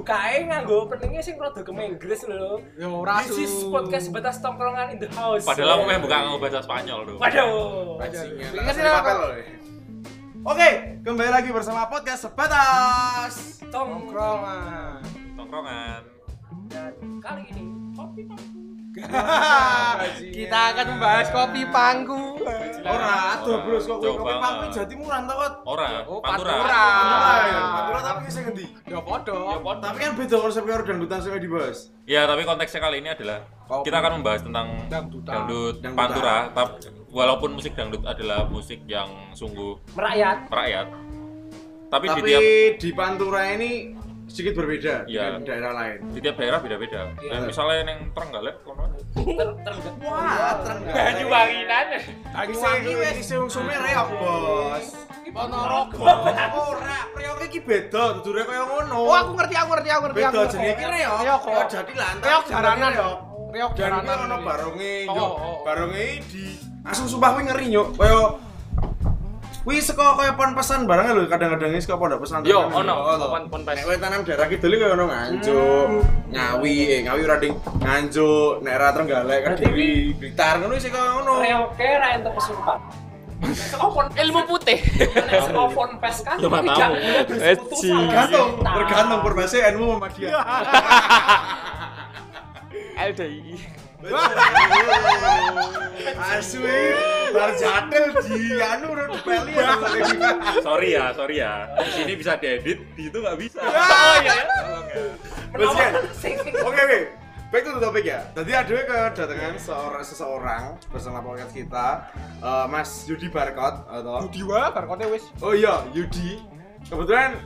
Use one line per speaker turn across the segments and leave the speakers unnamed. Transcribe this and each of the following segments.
bukae nganggo openingnya sing rada kemengres lho.
Ya ora
This is podcast batas tongkrongan in the house.
Padahal aku pengen buka ngomong bahasa Spanyol tuh.
Waduh.
Ya.
Oke, kembali lagi bersama podcast sebatas.
Tongkrongan.
Tongkrongan.
Dan kali ini kopi pangku.
Kita akan membahas kopi pangku.
Ora, aduh bros kok kowe kopi pangku Jatimuran to kok.
Ora,
Oh,
Pantura.
Pantura.
Pantura ya. Tapi sing ngendi?
Ya podo.
Tapi kan beda konsep karo dangdutan sing dibahas.
Ya, tapi konteksnya kali ini adalah kita akan membahas tentang dangdut. Pantura. Tapi walaupun musik dangdut adalah musik yang sungguh
Merakyat.
merakyat. Tapi,
Tapi
di tiap
di Pantura ini sedikit berbeda
Iya.
dengan daerah lain.
di tiap daerah beda-beda.
Iya.
Nah, misalnya yang Trenggalek kono.
Ter
Wah, Trenggalek.
Banyuwanginan.
Banyuwangi wis isi usume reok, Bos.
Ponorogo.
Ora, reoke iki beda, dudure kaya ngono.
Oh aku ngerti aku ngerti aku ngerti.
beda jenenge iki reok.
Reok
jadi lantar.
Reok jaranan.
reok.
Reok jaranan.
ono baronge,
Oh,
yo.
oh.
Baronge di Asum sumpah kuwi ngeri nyuk. Kaya Kuwi saka kaya pon pesan barang lho kadang-kadang iki saka pondok pesantren.
Yo, ono, pon- pon pes.
Nek kowe tanam daerah kidul kaya ono nganjuk, ngawi, eh ngawi ora ding nganjuk, nek ora Trenggalek Kediri, Blitar ngono sih kaya ngono.
Reoke ra entuk kesurupan. Sekopon
Ilmu putih.
sekopon pes kan
Ya,
sama
Tergantung,
setan.
tergantung perbase NU sama dia.
LDI.
Asli, bar jatel di anu udah dipeli ya.
Sorry ya, sorry ya. Di sini bisa diedit, di itu nggak bisa.
Oh iya.
Terus kan?
Sing-
Oke oke. Back to the topic ya. Tadi ada kedatangan seorang seseorang bersama podcast kita, eh, Mas Yudi Barkot atau
Budi wae bar kote wis.
Oh iya Yudi. Kebetulan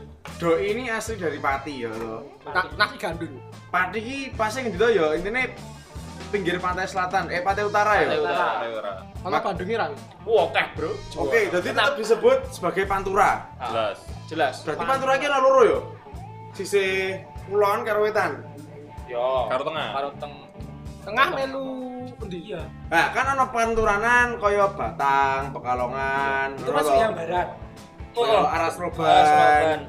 Do ini asli dari Pati ya toh.
Na- Nasi gandul.
Pati ki pasti ngendi to ya intine pinggir pantai selatan, eh pantai utara ya.
Pantai utara.
Ora.
Ono
Mak-
Bandungi ra.
Wah, oke, Bro.
Oke, jadi tetap disebut sebagai Pantura.
Jelas.
Jelas.
Berarti Pantura ki ana loro ya? Sisi kulon karo wetan.
Yo.
Karo tengah.
Karo teng.
Tengah melu endi?
Iya.
Nah, kan ana panturanan kaya Batang, Pekalongan,
Itu
ngono
masuk yang barat.
Oh,
Roban.
Roban.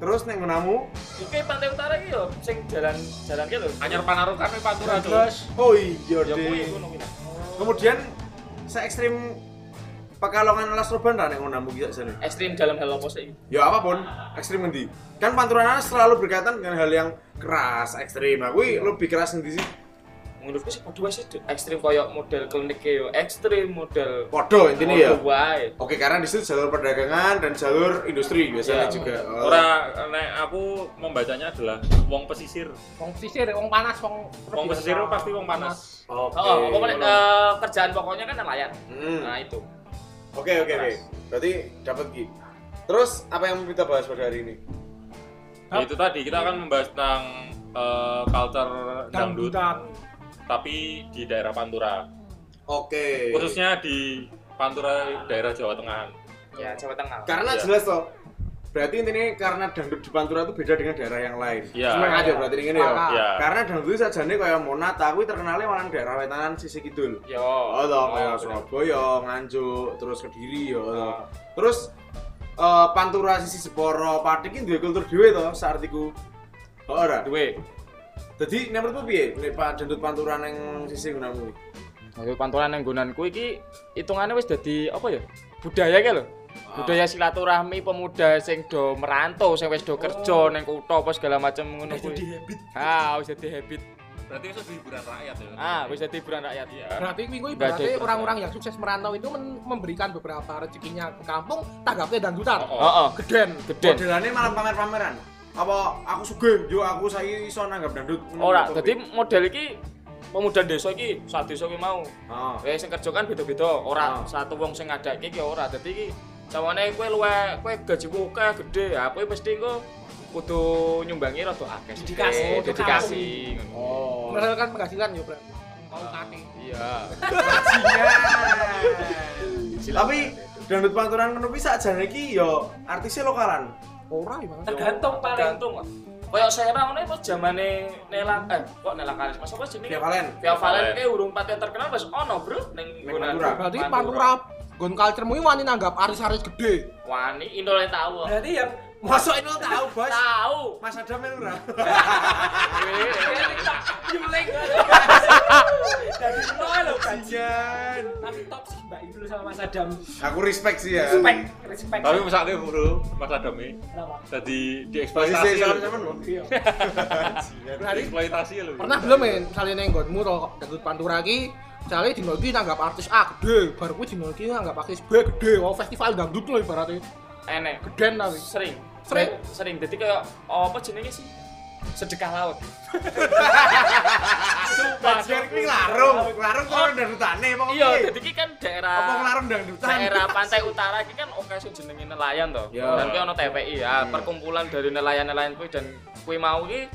Terus ning ngonamu?
Oke, pantai utara iki yo sing jalan jalan ki lho.
Anyar Panarukan nih Pantura
Oh iya
Ya
deh. Kemudian se ekstrim Pekalongan Alas Roban ra ning ngonamu ki sakjane.
Ekstrim dalam hal apa sih?
Ya apa pun, ekstrim ngendi? Kan panturanan selalu berkaitan dengan hal yang keras, ekstrim. Nah, kuwi lebih keras ngendi sih?
Menurutku sih padha wae sih. Ekstrim koyo model klinik yo ekstrim model
Podo intinya ya.
Wae.
Oke, karena di situ jalur perdagangan dan jalur industri biasanya
Iya.
juga. Oh.
Ora, nek aku membacanya adalah wong pesisir.
wong sisir, wong panas, wong
Wong pesisir itu pasti wong panas.
Oke.
Oh, pokoknya eh, kerjaan pokoknya kan nelayan.
Hmm.
Nah, itu.
Oke, oke, oke. Berarti dapat Ki. Terus apa yang mau kita bahas pada hari ini?
Ya itu tadi kita akan membahas tentang eh, culture dangdut
dangdutan.
Tapi di daerah Pantura.
Oke.
Khususnya di Pantura daerah Jawa Tengah.
Ya, Jawa Tengah.
karena
Iya.
jelas toh. Berarti intinya karena dangdut di Pantura itu beda dengan daerah yang lain.
Iya.
Cuma aja berarti ini ya.
Ya.
Karena dangdut sajane kaya Monata kuwi terkenalnya malah daerah wetanan sisi kidul.
Yo.
Oh, toh kaya
bener.
Surabaya, Nganjuk, terus Kediri ya.
Ah.
Terus eh, Pantura sisi Jepara, Pati ki duwe kultur dhewe to saartiku. Oh, ora.
Duwe.
Dadi nek menurutmu piye nek Pak dangdut Pantura ning sisi gunamu?
Ayo pantulan nang nggonanku iki hitungannya wis dadi apa ya? Budaya ki lho. Budaya silaturahmi pemuda sing do merantau, sing wis do kerja ning kutha apa segala macam ngono kuwi.
habit.
Ah, wis dadi habit.
Berarti itu hiburan rakyat ya.
Ah, wis dadi hiburan rakyat.
Iya.
Berarti minggu
ada
berarti orang-orang yang sukses merantau itu men- memberikan beberapa rezekinya ke kampung, tanggapnya dangdutan.
Oh,
Heeh.
Geden.
Geden.
Modelannya malah pamer-pameran. Apa aku sugih, yo aku saiki iso nanggap dangdut.
Ora, dadi model iki pemuda desa iki, sak desa iki mau.
Oh.
Wis sing kerja kan beda-beda, ora
Ah.
satu wong sing ngadake iki ora. Dadi iki cawane kowe luwe kowe gajimu akeh gede, ya kowe mesti engko kudu nyumbangi rada akeh.
Dedikasi,
Oh,
untuk
dedikasi. ngono.
Oh.
Menghasilkan penghasilan ya, Bro. Mau kati.
Iya.
Tapi dangdut panturan ngono kuwi sakjane iki yo artisnya lokalan.
Ora ya, Bang.
Tergantung paling.
Tergantung. Mas. Kayak Serang ini pas zamane Nela eh kok Nela Karis Mas apa jenenge?
Via Valen.
Via Valen
Valen.
ke urung paten terkenal wis ono, Bro, ning
Ning Pantura.
Berarti Pantura gon culture-mu iki wani nanggap artis-artis gede.
Wani Indole tahu.
Berarti yang
Masuk ini tahu, Bos.
Tahu.
Mas Adam itu ora.
nyeleng. Dari nol lho gajian.
Jan.
Tapi top sih Mbak Ibnu sama Mas Adam.
Aku respect sih ya.
Respect, respect.
Tapi misalnya bro, Mas Adam ini
Kenapa?
jadi dieksploitasi
sama
lho.
lu.
Iya.
Dieksploitasi lho.
Pernah belum men, misalnya neng gonmu to dangdut pantura ki, misalnya dino iki nanggap artis A gede, baru kuwi dino iki nanggap artis B gede, oh festival dangdut lho ibaratnya.
Enek.
Geden tapi.
Sering.
Sering?
Sering. Jadi kayak apa jenenge sih? Sedekah laut.
Bagian kuwi larung, larung kok orang dangdutane apa
Iya, jadi ki kan daerah
Apa larung dangdutan?
daerah pantai utara iki kan oke sing jenenge nelayan to.
Iya.
Dan kuwi ono TPI ya, perkumpulan dari nelayan-nelayan kuwi dan kuwi mau ki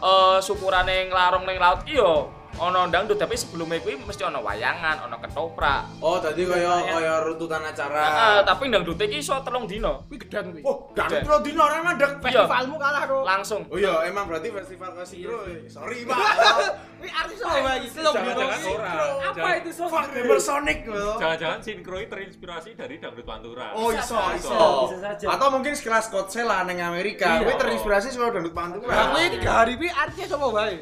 eh syukurane nglarung ning laut ki yo ono dangdut tapi sebelumnya kuwi mesti ono wayangan, ono ketoprak.
Oh, tadi kaya kaya runtutan acara.
Heeh, tapi dangdut iki iso telung dino.
Kuwi geden kuwi.
Oh, dangdut lo dino ora mandek.
Iya.
Festivalmu kalah to.
Langsung.
Oh iya, emang berarti festival Kasigro. Sorry, Pak.
Kuwi artis apa iki? Telung dino.
Apa itu so?
Fuck, Sonic loh.
Jangan-jangan ini terinspirasi dari dangdut Pantura.
Oh, iso, iso.
Bisa saja.
Atau mungkin sekelas Coachella neng Amerika.
Iya.
Kuwi terinspirasi sama dangdut Pantura.
Lah kuwi tiga hari kuwi artisnya sapa wae?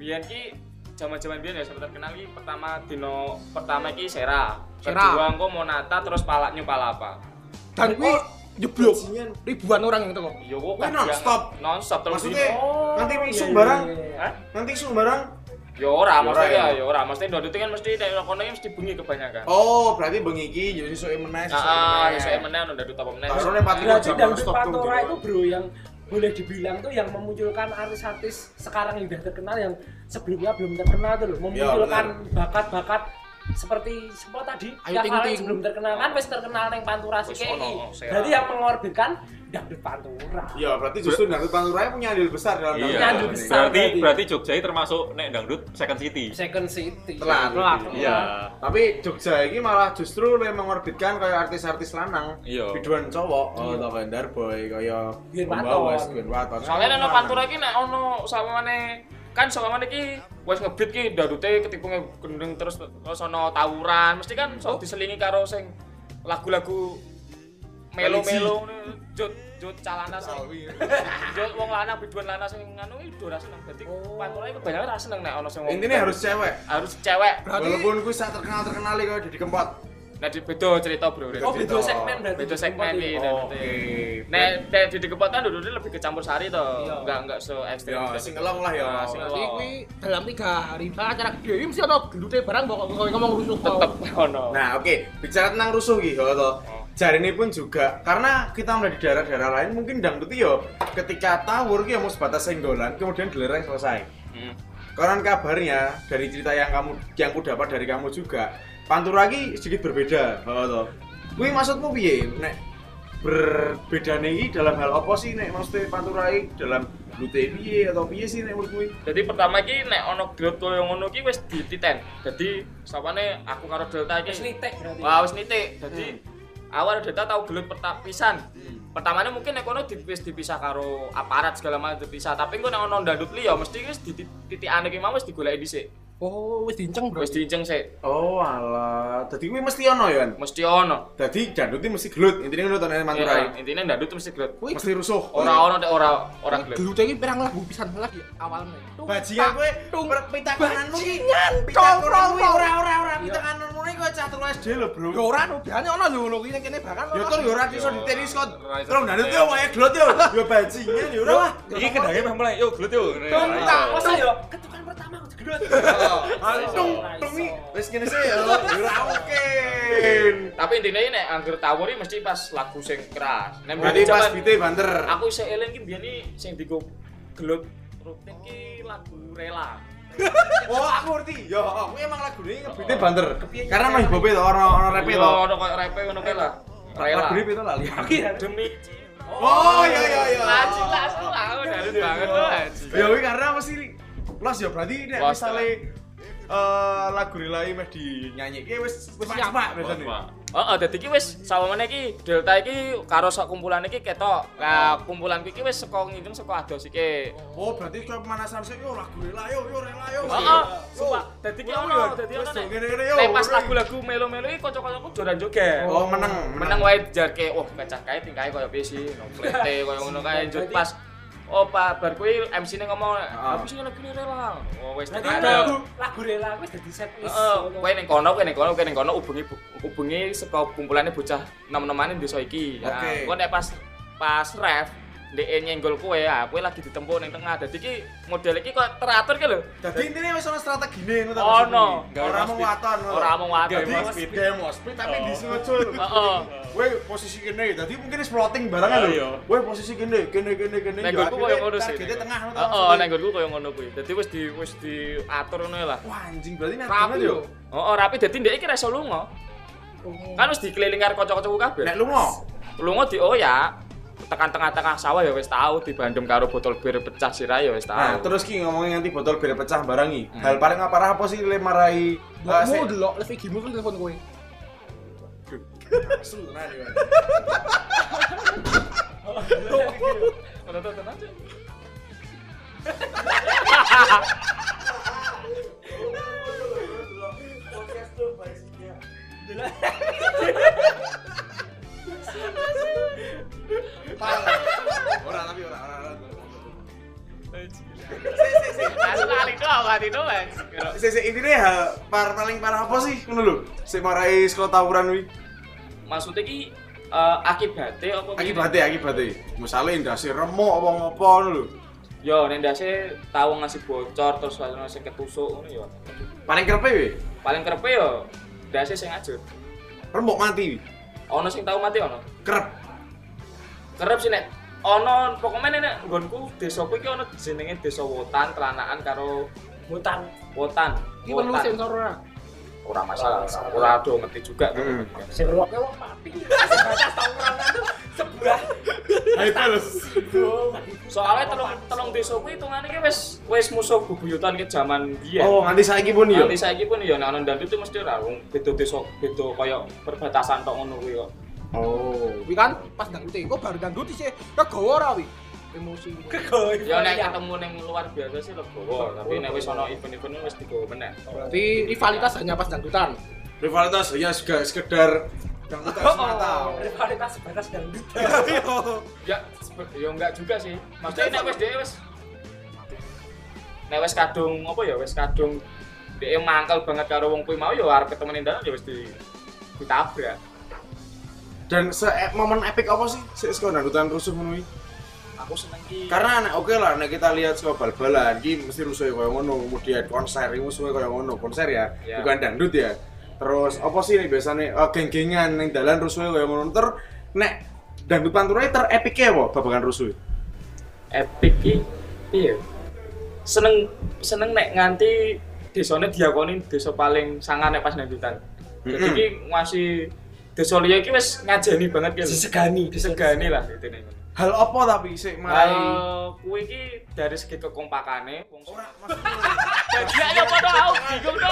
Biyen ki zaman-zaman biyen ya sampe terkenal ki pertama dino pertama ki Sera.
Sera.
Kedua engko Monata terus Palak New Palapa.
Dan kuwi jeblok ribuan orang yang teko.
Yo kok
Kuwi non-stop?
Non-stop terus
Maksudnya
Oh,
nanti
iya,
isuk
iya,
barang,
iya, iya.
Hah?
nanti isuk barang.
Yo ora,
Yo ora
maksudnya
ya?
ya, yo ora. Mesti ndodot kan mesti nek kono iki mesti bengi kebanyakan.
Oh, berarti bengi iki jadi isu meneh.
Nah, ah, iso meneh ndodot apa meneh.
Soalnya Patrio
Berarti
jam
Pantura
gitu.
itu bro yang boleh dibilang tuh yang memunculkan artis-artis sekarang yang udah terkenal yang sebelumnya belum terkenal tuh loh memunculkan bakat-bakat seperti semua tadi
Ayu
yang
Ting
hal yang
Ting.
sebelum terkenal kan wis terkenal yang Pantura sih
Sera.
berarti yang mengorbitkan dangdut Pantura
Iya, berarti justru dangdut Pantura punya andil besar dalam
Iya.
Ini.
besar.
Berarti
berarti.
berarti Jogja ini termasuk nek dangdut Second City.
Second City
Telat.
Telat.
Iya.
Tapi Jogja ini malah justru lebih mengorbitkan kayak artis-artis lanang.
Iya.
Biduan cowok, oh, tau Vendar Boy, kayak Pembawas,
Waton.
Soalnya nek Pantura iki nek ono samane kan samane iki wis ngebit ki ndadute ketipu gendeng terus terus ono tawuran, mesti kan sok diselingi karo sing lagu-lagu melo-melo jut jut calana sing jut wong lanang biduan lanang sing nganu iki ora seneng. Dadi Pantura iki kebanyakan ora seneng nek ono sing wong
Intinya harus cewek.
harus cewek.
Berarti
Walaupun gue saat terkenal terkenal kayak Didi Kempot.
Nah, di beda cerita, Bro.
oh beda segmen berarti
beda segmen
Di
iki
Kempot
dan
Oke.
Nek nek di kepotan dulu lebih ke campur sari to.
Iya.
Enggak enggak se ekstrim.
Ya, singelong lah ya.
Nah, sing
berarti
elong.
kuwi dalam tiga hari misalnya acara gede ini mesti ono gendute barang pokok ngomong rusuh to.
tetep ono.
Nah, oke, bicara tentang rusuh gitu toh. Jari ini pun juga karena kita melihat di daerah-daerah lain mungkin dangdut yo ketika tawur ki ya mau sebatas senggolan kemudian gelereng selesai.
Hmm.
Konon kabarnya dari cerita yang kamu yang ku dapat dari kamu juga, Pantura ki sedikit berbeda. Oh, toh. Kuwi maksudmu piye? Nek berbeda nih dalam hal apa sih nek maksudnya Pantura iki dalam glute piye atau piye sih nek menurut kuwi?
Jadi pertama iki nek ono grot koyo ngono iki wis dititen. Jadi sapane aku karo Delta
wis
iki
nitek berarti
wah wis nitik. Jadi awal Delta tau gelut perta pisan. Pertamanya mungkin nek kono di- wis dipisah karo aparat segala macam dipisah, tapi engko nek ono ndandut liya mesti wis di titikane ki mau wis digoleki dhisik.
Oh, wis diinceng bro.
Wis diinceng sik.
Oh alah, dadi kuwi mesti ono ya kan?
Mesti ono.
Dadi dangdut iki mesti gelut, intine ngono to nek Pantura
Iya,
iki.
intine ndandut mesti gelut.
Kuwi
Mesti rusuh.
Ora ono nek ora ora gelut.
Gelute iki pirang lagu pisan lagi awalnya.
Bajingan kowe
tung,
pita kananmu ki.
bajingan,
Pita
cong,
kananmu ki
cong.
ora ora ora pita kananmu ki kowe catur SD lho, Bro.
Ya ora no, biasane ono lho ngono kuwi kene bahkan
Ya tur ya ora iso ditenis kok.
Ora
Terus dangdut yo wae gelut yo. Ya bajingan ya ora lah.
Iki memang mulai, yuk gelut yuk.
Tung, tak.
masa yo ketukan pertama aku gedut
Tung tung iki wis kene sih ya. Mungkin.
Tapi intinya ini anggur tawur ini mesti pas lagu sing keras. Nek
Berarti pas bite banter.
aku isih eling ki biyen iki sing digo gelut rutin ki lagu rela.
Oh, aku ngerti. Ya, aku emang lagu ini ngebite banter. Karena mah hip hop to ora ora rap
Iya,
to.
ono koyo rape ngono kae lah. Rela.
Lagu ini to lali.
Demi
Oh, iya iya iya.
Laji lah, aku dari banget tuh.
Ya kuwi karena mesti los ya berarti nek misale eh lagu relay meh dinyanyikke wis wis pas biasane.
Heeh, dadi iki wis sawamene iki Delta iki karo sak kumpulan iki ketok. Lah kumpulan iki wis saka ngitung saka ados iki.
Oh, berarti kowe pemanasan sik yo lagu rela yo, yo rela yo.
Heeh, sumpah. Dadi iki ono, dadi ono nek pas lagu-lagu melo-melo iki kanca-kancaku joran joget.
Oh, meneng,
meneng wae jarke wah kacah kae tingkae koyo piye sih nomplete koyo ngono kae pas oh pak bar kuwi MC ne ngomong apa sih lagu ini rela oh wis tekan
lagu lagu rela wis dadi set list.
Heeh, kowe ning kono, kowe ning kono, kowe ning kono hubungi hubungi saka kumpulane bocah nem-nemane desa iki. Nah,
Oke.
kowe nek pas pas ref ndek nyenggol kowe, ah kowe lagi ditempuh ning tengah. Dadi iki model iki kok teratur ki lho.
Dadi intine wis ono strategine ngono ta.
Ono.
maksudnya? Ora mau waton.
Ora mau waton.
Dadi demo speed tapi disengaja lho.
Heeh.
Kowe posisi kene, dadi mungkin plotting barang lho. Kowe posisi kene, kene kene kene.
Nek
ya
nggonku koyo
akhirnya
ngono sih.
targetnya tengah ngono ta.
Heeh, nek nggonku koyo ngono kuwi. Dadi wis di wis diatur ngono lah.
Wah, anjing berarti
Rapi yo.
Heeh, rapi dadi ndek iki ra iso lunga. Kan wis dikeliling karo kanca-kancaku kabeh.
nek lunga.
lunga dioyak tekan tengah-tengah sawah ya wis tahu dibandem karo botol bir pecah sirah ya wis
Nah,
tahu.
terus ki ngomongin nganti botol bir pecah barang iki.
Hmm.
Hal paling apa apa sih le marai
Mbokmu delok live IG-mu kan telepon kowe.
Aja.
Ora Sik sik intine hal par paling parah apa sih ngono lho? Sing marai sekolah tawuran kuwi.
Maksudnya ki eh, akibatnya apa? piye?
Akibate akibate. Misale ndase remuk apa ngopo ngono lho.
Yo, nek ndase tahu ngasih bocor terus langsung sing ketusuk ngono yo.
Paling kerepe we.
Paling kerepe yo ndase sing ajur.
Remuk mati.
Ono sing tahu mati ono.
Kerep.
Kerep sih nek ono pokoknya nek nggonku desaku iki ono jenenge desa Wotan, kelanaan karo
Hutan.
Wotan.
Iki perlu
Wotan.
sensor ora?
ora masalah ora do ngerti juga
Hmm.
Sing ngrungokke wong mati. Batas tawuran itu sebuah
Ayo terus.
soalnya telung telung desa kuwi hitungane ki wis wis musuh bubuyutan ke zaman biyen
Oh, nganti saiki pun ya.
Nanti saiki pun ya nek ana dandut itu mesti ora wong beda desa beda kaya perbatasan tok ngono kuwi kok
Oh.
Kuwi kan pas dangdut kok baru dangdut sih kegawa ora wi. Emosi.
kegoy.
ya nek ketemu ning luar biasa sih legowo tapi nek wis ana event-event wis digowo meneh
Berarti rivalitas hanya pas dangdutan.
Rivalitas ya juga sekedar dangdutan semata.
Rivalitas sebatas dangdut.
ya sebe- ya enggak juga sih maksudnya nek wis dhewe wis nek wis kadung apa ya wis kadung dia mangkel banget karo wong kuwi mau ya arep ketemu ning dalan ya wis di ditabrak
Dan se e- momen epic apa sih sik sekolah dangdutan rusuh ngono iki?
Aku seneng ki
Karena nek oke lah nek kita lihat sekolah bal-balan iki mesti rusuh kaya ngono, kemudian konser iki musuhnya kaya ngono, konser ya,
Ya.
bukan dangdut ya. Terus apa sih nih biasanya eh, geng-gengan ning dalan rusuhnya kaya ngono ter nek dangdut panturai ter epicnya apa babagan rusuh?
epic ki iya seneng seneng nek nganti desane diakoni desa paling sangar nek pas dangdutan jadi
Mm-mm.
ki masih desa liya iki wis ngajeni banget ki lho.
Disegani.
disegani lah itu nih
Hal apa tapi sik marai
Hal kuwi iki dari segi kekompakane wong
ora
Jadi ayo padha aku bingung to.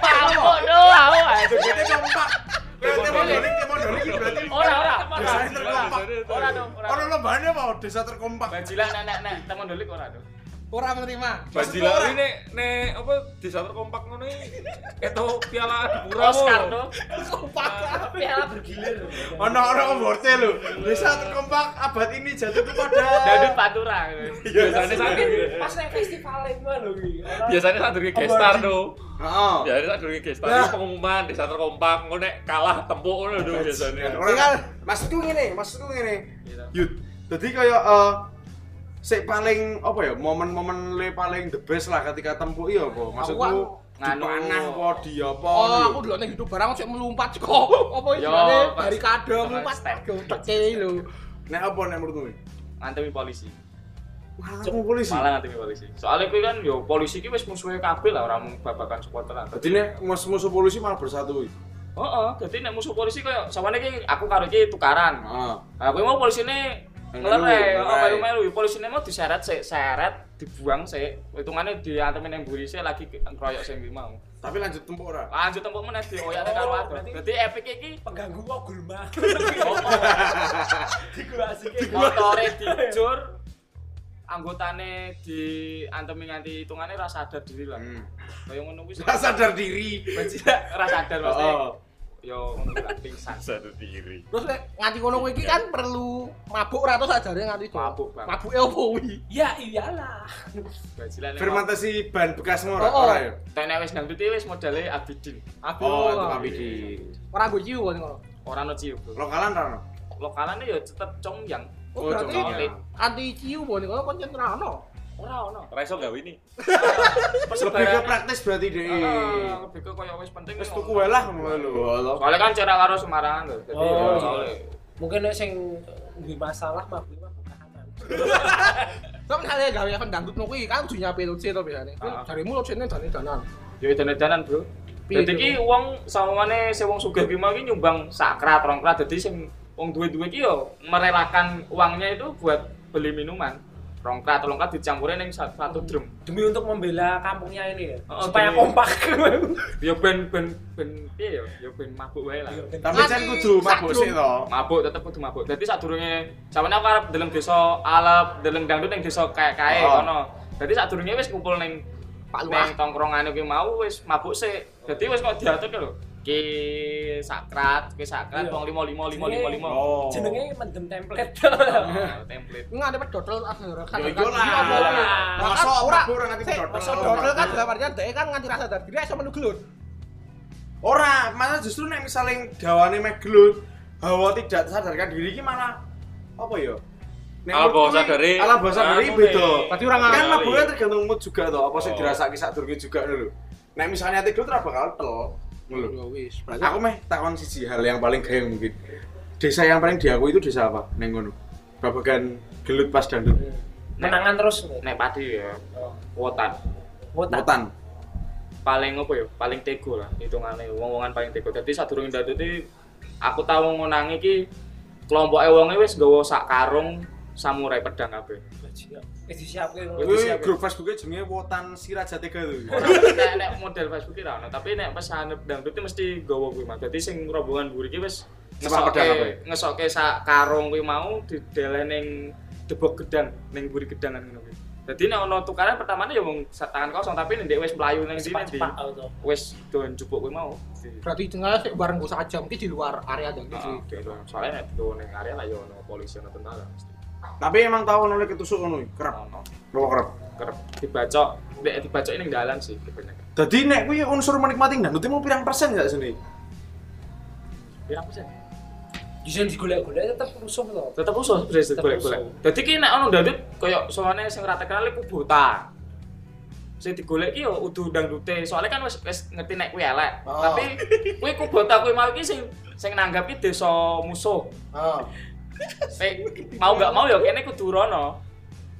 Pamuk to aku.
Jadi kompak. Berarti modolik, modolik berarti
Ora ora.
Desanya terkompak.
Ora dong, ora.
Ono lombane apa desa terkompak?
Nek nek temen dolik ora dong.
Ora menerima.
Bajila ini nek nek apa desa terkompak ngono iki keto piala dipura
Oscar to.
Piala bergilir.
Ono ono omborte lho. Desa terkompak abad ini jatuh kepada
Dadut Pantura.
Biasanya sandur
Pas nek festival itu lho iki.
biasanya sandur ke gestar tuh.
Heeh.
Biasanya sandur ke gestar
Nah.
itu pengumuman desa terkompak ngono nek kalah tempuk ngono tuh biasanya.
Ora maksudku ngene, maksudku ngene. Yud. Dadi kaya sik paling apa ya momen-momen le paling the best lah ketika tempuh iya apa maksudku di
Nganu.
panah apa di apa
Oh, aku dulu ning hidup barang sik melumpat kok. Apa istilahnya dari kadang
pas
melumpat
step.
gedeke lho.
nek apa nek menurutmu
Ngantemi polisi.
aku polisi
Malah ngantemi polisi. Soalnya kuwi kan yo polisi ki wis musuhe kabeh lah ora mung babakan supporteran.
Dadi nek musuh-musuh polisi malah bersatu iki.
Heeh, dadi nek musuh polisi koyo sawane iki aku karo iki tukaran.
Heeh.
Nah, kuwi mau polisine Ngelereh,
Melu,
apa
ngelereh.
melu polisine mau diseret sik, seret, dibuang sik. Hitungane diantemin nang mburi sik lagi ngeroyok sing kuwi mau.
Tapi lanjut tempur ora.
Lanjut tempuk meneh dioyakne karo
Oh, berarti-
Dadi epic iki
pengganggu kok gulma
oh,
digulasi
motore dijur anggotane diantemi nganti hitungane ra sadar diri lah.
Hmm.
Kaya ngono kuwi.
Ora sadar diri.
Benci ra sadar maksudnya.
Oh.
Yo ngono lah pingsan.
Satu diri.
Terus nek nganti ngono kuwi iki kan perlu mabuk ora to sajare nganti itu.
Mabuk, Bang.
Mabuke opo kuwi?
ya iyalah
Fermentasi ban bekas ora
Oh, oh.
ora ya.
Tenek wis nang wis modele Abidin.
Aduh.
Oh, di
ora go ciu ngono.
Ora ono ciu,
lokalan ra ono.
Lokalane ya tetep congyang.
Oh,
Oh,
berarti anti ciu kon ngono kon yen ora ono.
Ora.
Raiso gawe ini.
Lebih ke praktis berarti deh.
Ah, lebih ke koyo wis penting
Wis
wis
tuku wae lah ngono lho. Allah.
Soalnya kan cerak karo Semarang lho. Jadi
Oh,
ya
mungkin nek sing duwe masalah mah kuwi mah tahanan
Tapi misalnya gawe event dangdut ngono kuwi kan kudu nyape loce to biasane.
Ah.
Jarimu locene dane danan.
yo edan-edanan, Bro.
Piye,
Dadi
Bro?
ki wong sawangane sing wong sugih ki mau ki nyumbang sakrat, rongkrat dadi sing wong duwe-duwe ki yo merelakan uangnya itu buat beli minuman. Rongkrat, rongkrat dicampurin ning sa- satu drum.
demi untuk membela kampungnya ini ya
Oh,
supaya
demi-
kompak
Yo ben ben ben piye yo? Yo ben mabuk wae lah.
Tapi jan kudu mabuk sih to.
mabuk tetep kudu mabuk. Dadi sadurunge sampeyan aku arep deleng desa Alep, deleng dangdut ning desa kayak kae
Oh.
kono. Dadi sadurunge wis kumpul ning
Pak Lurah.
ning tongkrongane kuwi mau wis mabuk sik. Dadi wis kok diatur lho. Ki sakrat, ki sakrat
Iya.
wong 5 5 5 5 5.
Oh.
jenenge mendem template
template.
Enggak ada dodol akhirnya kan.
Ya iku lah.
Masa
Masa
ora
ora nganti
Sik,
dodol.
masa dodol kan dalam artian dhek kan nganti rasa diri iso melu gelut.
Ora, malah justru nek misalnya gawane meh gelut, hawa tidak sadarkan diri iki malah apa ya? Nek
Ala
iki-
sadari,
Ala bawa sadari
anu
beda.
Berarti orang
kan mabuknya tergantung mood juga toh, apa sih
Oh.
dirasake sadurunge juga lho. Nek misalnya ati gelut ora bakal tel. Lho.
Ya wis, berarti
Aku meh takon siji hal yang paling gaya mungkin. Desa yang paling diakui itu desa apa? Neng ngono. Babagan gelut pas dangdut.
menangan terus nih
Nek padi ya wotan.
Wotan.
Wotan.
Paling apa ya? Paling tego lah hitungane wong-wongan paling tego. Dadi sadurunge dangdut iki aku tau ngonangi iki kelompoke wonge wis nggawa sak karung samurai pedang kabeh.
Eh disiapke ngono.
Itu
Kuwi
siapa?
grup Facebooknya jenenge Wotan Sirajatega lho.
Ora nek nek model Facebook ora ono, tapi nek pesan dangdut iki mesti gawa kuwi mah. Dadi sing rombongan mburi iki wis
pedang
ngesoke ngesoke sak karung kuwi mau didele ning debok gedang ning mburi gedangan ngono kuwi. Dadi nek ono tukaran pertamane ya wong sak tangan kosong, tapi nek wis mlayu ning sini di wis don jupuk kuwi mau.
berarti tengah sik bareng sak jam iki di luar area.
Heeh, gitu. Soalnya nek digawa ning area lah ya ono polisi ono tentara mesti.
Tapi emang tahu nolak ketusuk ngono iki, kerap. Bawa kerap.
kerep dibacok, nek dibacoki ning dalan sih kebanyakan.
Jadi nek kuwi unsur menikmati dangdut mau pirang persen gak sini?
Pirang persen?
Justru digolek-golek tetep rusuh loh.
tetep usus bisa
Tetep
golek-golek.
usus.
Dadi ki nek ono dangdut koyo soalnya sing ora terkenal iku buta. Sing digolek ki yo udu dangdute, soalnya kan wis wis ngerti nek kuwi elek.
Oh.
Tapi kuwi kubota kuwi mau ki sing sing nanggapi desa musuh.
Heeh.
Mau gak mau ya kene kudu rono.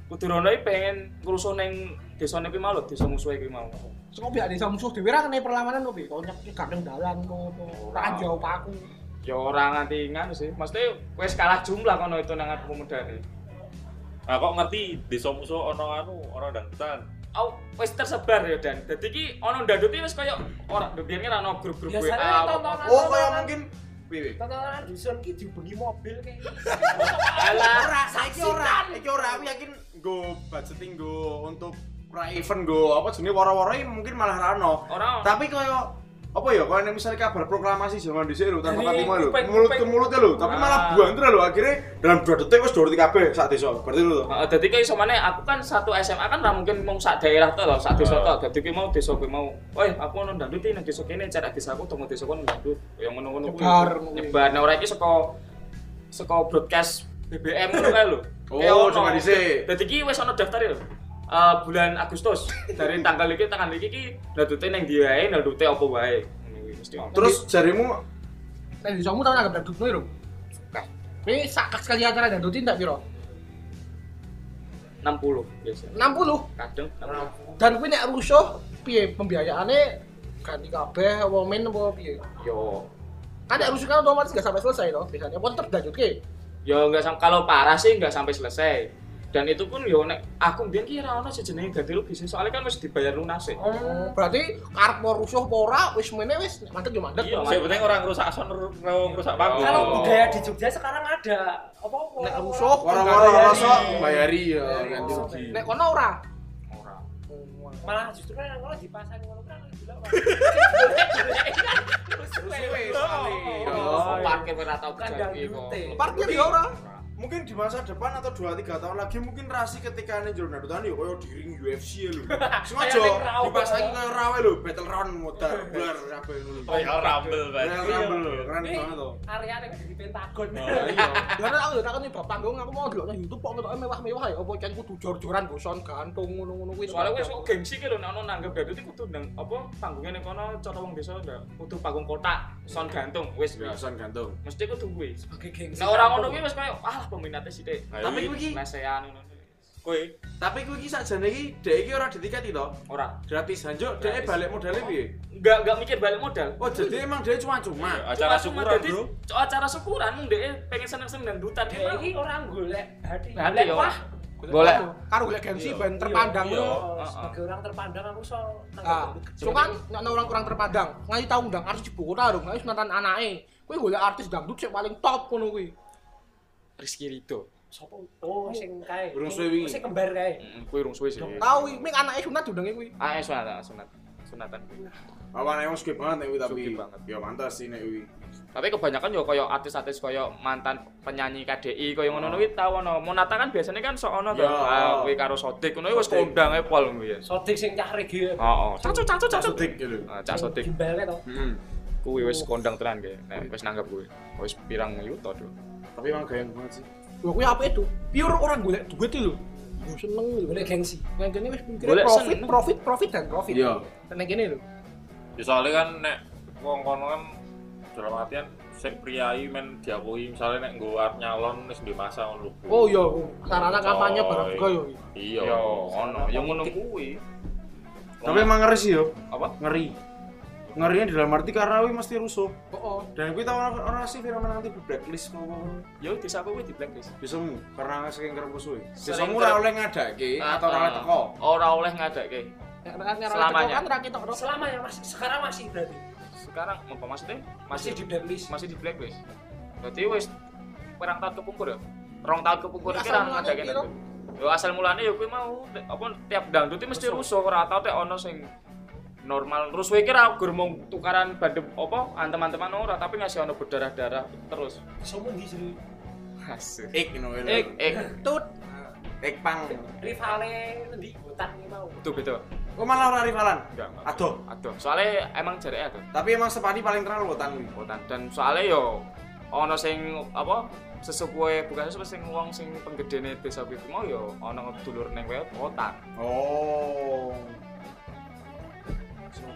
Kudu rono iki pengen ngrusuh ning desane kuwi mau lho, desa musuhe kuwi mau.
Sing biar desa musuh dhewe ra kene perlawanan kok piye? Kok nyek kadang dalan ngono. Ora jauh paku.
Ya ora nganti nganu sih. Maksudnya wis kalah jumlah kono itu nang pemudane.
Nah kok ngerti desa musuh ono anu, ono dangdutan.
Oh, wis tersebar ya Dan. Dadi ki ono ndandut iki wis koyo ora biyen kan ono grup-grup WA.
Oh, kayak mungkin piye?
Tontonan dusun ki dibengi mobil kayak
Alah,
Ora, saiki ora, iki ora aku yakin go budgeting go untuk pra event go apa jenenge waro-waro iki mungkin malah ra ono.
ora.
Tapi koyo apa ya kalau misalnya kabar proklamasi zaman dhisik lho tanpa
Jadi,
katimo lho
kuping-
mulut ke mulut lho tapi malah
Ah.
buang terus lho akhirnya dalam dua detik wis doroti kabeh sak desa berarti lho
Heeh, dadi ki iso maneh aku kan satu SMA kan ra mungkin mung sak daerah to lho, sak desa to. Dadi ki mau desa kuwi mau, "Woi, aku ono ndandut iki nang desa kene, cerak desaku temu desa kono ndandut." Ya ngono-ngono kuwi.
Nyebar.
Nyebar nek ora iki saka saka broadcast BBM ngono kae lho.
Oh, cuma dhisik.
Dadi ki wis ono daftar lho. Eh, bulan Agustus dari tanggal iki tanggal iki ki ndandute ning ndi wae, ndandute apa wae.
Terus jarimu
Nek desamu tau nanggap dangdut lho. Oke. Kowe sak sekali acara dangdut ndak piro?
60 biasa.
60.
Kadang 60.
Dan kuwi nek rusuh piye pembiayaane ganti kabeh apa men apa piye?
Yo
Kan nek rusuh kan otomatis gak sampai selesai toh biasanya. Pun tetep dangdutke.
ya nggak sam- kalau parah sih nggak sampai selesai dan itu pun yo nek aku mbiyen ki ora ono sejenenge ganti rugi sih soalnya kan wis dibayar lunas sih
Oh, berarti karep mau rusuh apa ora wis mene wis nek mandek yo mandek.
Iya,
Yang penting orang rusak son, rusak panggung.
Kalau
Oh.
budaya di Jogja sekarang ada apa?
Nek rusuh
Waro-waro
bayari.
rasa bayari ya ganti rugi.
Nek kono ora.
ora
Malah justru kan kalau dipasang ngono kan.
Oh,
Ya.
parkir ora tau kejadian
dute.
Parkir yo ora.
Mungkin di masa depan atau 2 3 tahun lagi mungkin rasi ketika ane jero narutan yo koyo di ring UFC ya lho. Sengaja
Kayak ring rawa.
dipasangi koyo rawe lho, battle round motor blar kabeh ngono.
Royal Rumble.
Royal Rumble lho, keren
Ini
banget tuh.
Areanya kan di Pentagon.
Iya.
Karena aku tak nih bapak panggung aku mau delok nang YouTube kok ngetoke mewah-mewah ya apa kan kudu jor-joran boson gantung ngono-ngono kuwi.
Soalnya wis kok gengsi ki lho nek ono nanggep dadu iki kudu nang apa panggungnya ning kono cara wong desa ndak kudu panggung kotak son gantung wis
Ya, son gantung.
mesti kudu kuwi.
Sebagai gengsi.
Nah orang ngono kuwi wis koyo ah peminatnya sithik.
Ayo,
Tapi
iki.
kuwi iki,
Lesehan.
Kowe
tapi kuwi iki sakjane iki dhek iki ora ditiketi to.
Ora.
Gratis dhek
Gratis.
balik modalnya piye?
Enggak enggak mikir balik modal.
Oh, jadi emang dia cuma-cuma.
acara
Cuma- cuma
syukuran,
dadi
Bro.
Acara syukuran mung dhek pengen seneng-seneng dangdutan
Dia
dia.
ini orang golek hati.
Hati
Golek wah.
Golek.
karo golek gengsi
Iya,
ben terpandang
iya,
ngono.
iya. Sebagai orang terpandang aku so
Ah, cuman nek ana orang kurang terpandang, ngai tau undang artis ibu kota lho, ngai sunatan anake. Kuwi golek artis dangdut sing paling top ngono kuwi.
Rizky Rido.
Sopo? Oh, sing kae.
Urung suwe wingi.
Sing kembar kae.
Heeh, kuwi rung suwe sih.
Tahu kuwi ming anake sunat diundange kuwi.
Ah, eh, sunat, sunat. Sunatan.
Awan emang suka banget nek kuwi tapi. Ya mantas sih nek kuwi.
Tapi kebanyakan yo koyo artis-artis koyo mantan penyanyi KDI koyo ngono kuwi tau ono. Monata kan biasanya kan sok ono to.
Ya.
Ah, kuwi karo Sodik ngono wis kondang e pol kuwi.
Sodik sing cah reggae.
Heeh. Cacu cacu cacu.
Sodik gitu.
Ah, Cak Sodik.
Gimbalnya to.
Hmm.
Kuwi wis kondang tenan kae. Nek wis nanggap kuwi. Wis pirang yuto tuh.
Tapi emang gayeng banget sih.
Lho kuwi apa itu? Pure orang golek duit iki lho. Seneng lho.
Golek gengsi.
Nang kene wis mikire profit, profit, profit dan profit.
Iya.
Nang kene lho.
Ya soalnya kan nek wong kono kan dalam artian sik priai men diakui misalnya nek nggo arep nyalon wis di masa ngono lho.
Oh iya, sarana kampanye
Coy.
barang juga yo.
Iya.
Yo ono, yo ngono kuwi.
Tapi emang ngeri sih yo.
apa?
Ngeri. Ngerinya dalam arti karena kuwi mesti rusuh.
Oh,
Dan kuwi tau ora ora sih fenomena nanti di blacklist kok.
Yo desa kuwi di blacklist.
Bisamu karena saking kerep rusuh.
Sering
Bisamu
kerep-
ora oleh ngadake atau ora oleh teko.
Ora oleh ngadake.
nek
Selamanya.
kan ra ketok.
Selamanya masih sekarang masih berarti.
Sekarang apa maksudnya?
Masih di blacklist.
masih di blacklist. Berarti wis perang tahun kepungkur ya? Rong tahun kepungkur
Asal
iki ra ngadake. Yo asal mulane yo kuwi mau apa tiap dangdut mesti rusuh ora tau tek ono sing normal rusuh iki ra gur mau tukaran bandem apa antem-anteman ora tapi ngasih ono berdarah-darah terus.
Somo di sini.
Asik.
Ik ngono
Ik ik
Tut.
Ik pang.
Rivale di hutan ini mau.
betul betul.
Kok malah ora rivalan?
Enggak. enggak.
Aduh.
Aduh, soalnya emang jareke aduh.
Tapi emang sepadi paling terkenal wotan kuwi.
Kotan dan soalnya yo ono sing apa sesepuhe bukan sesepuhe sing wong sing penggedene desa kuwi mau yo ono dulur ning kowe kotan.
Oh. Ya.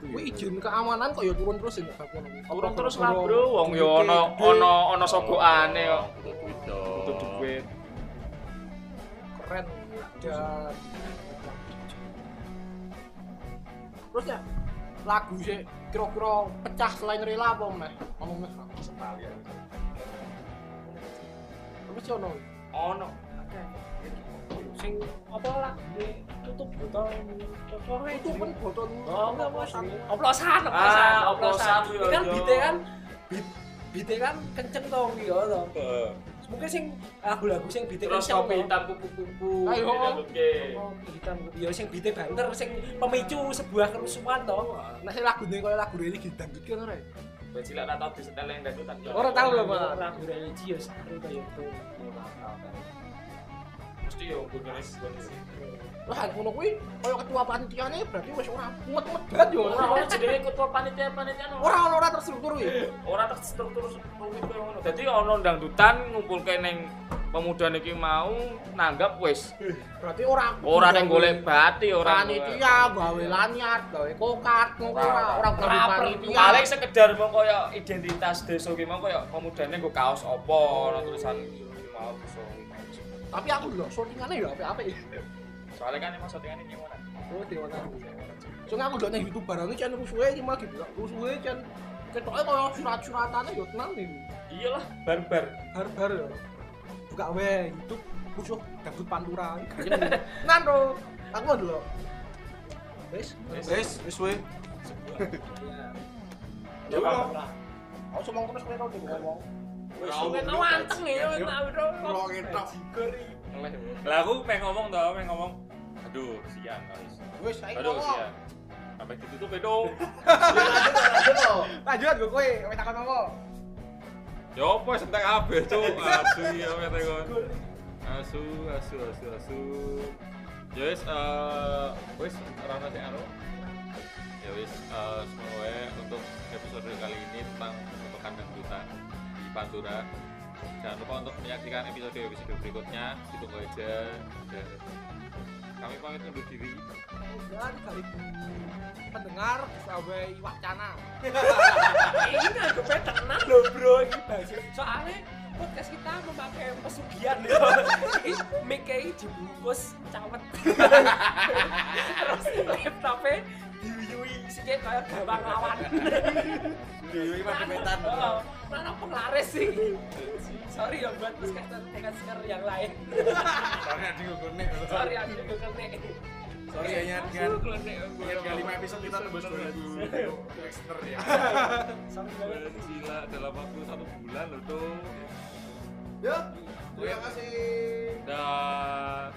Kuwi izin keamanan kok ya turun terus ya Pak.
Turun terus lah bro, wong yo ono ono ono sogokane kok. Butuh duit.
keren dan terus ya lagu sih kira-kira pecah selain rela apa meh ngomong meh sekali ya terus sih ono
Ono.
Sing apa lah? Tutup botol. Tutup
itu pun botol
Oh, sih? Oplosan, oplosan,
Ah,
oplosan.
oplosan,
Ini kan bite kan bite kan kenceng to gitu to. Mungkin sing lagu-lagu sing bite
Terus
kenceng.
kopi hitam kupu-kupu.
Ayo.
Oke.
Hitam sing bite banter sing pemicu sebuah kerusuhan to.
nah lagu koyo lagu religi dangdut ki ora ya
Wes cilik ra tau disetel yang dangdutan.
Ora tau lho, Pak.
Lagu.
Mesti yo gunes
Lah ngono kuwi koyo ketua panitiane berarti wis ora mumet-mumet banget yo
Ora ono jenenge ketua panitia-panitia no.
ora ora terstruktur ya
ora terstruktur rumit koyo ngono. Dadi ono dangdutan ngumpulke ning pemuda niki mau nanggap wis.
berarti ora
Ora ning golek bati ora.
panitia gawe lanyard gawe kokat ngono ora ora panitia
Paling sekedar mau koyo identitas desa ki mau koyo pemudane nggo kaos apa ono tulisan mau desa.
Tapi aku lho shootingane ya apik-apik.
Soalnya kan emang syutingan ini mana?
Oh, tahu. Soalnya aku udah nang YouTube barangnya channel rusuhe iki malah gitu. Rusuhe channel ketoknya kaya surat-suratannya yo tenan nih
iyalah. Barbar.
Bar-bar yo. Buka we YouTube musuh dangdut pantura. Nan bro. Aku mau dulu wes.
Wes, wes we.
Ya,
Coba.
aku ngomong terus kowe tau ngomong
Wis suwe tau anteng ya, wis.
Lah aku pengen ngomong tau, pengen ngomong. Aduh, sian guys.
wes saiki
Aduh,
ngomong
sian. Sampai ditutup itu.
lanjut gue kowe wes takon ngomong
Ya apa sentek kabeh, Cuk. Asu ya kata kon. Asu, asu, asu, asu. Ya wis eh wis ora ono sing anu. Ya wis eh semoga untuk episode kali ini tentang pekan dangdutan di Pantura. Jangan lupa untuk menyaksikan episode-episode berikutnya. Ditunggu aja. Dan kami pamit undur diri.
dan kali pendengar sampai wacana
Ini nggak tenan loh bro, ini bahasa. Soalnya podcast kita memakai pesugihan ya. Ini dibungkus cawet. Terus laptopnya diuyui sih kayak gawang lawan.
Dewi mah demetan.
Mana penglaris sih? Sorry ya buat podcaster dengan seker yang lain.
Soalnya di Google
Sorry aku juga kene.
Sorry ya Nyan, kan. Kali lima episode kita tembus 2000 Dexter ya.
Sorry banget.
Gila dalam waktu satu bulan loh tuh.
Ya, terima kasih.
Dan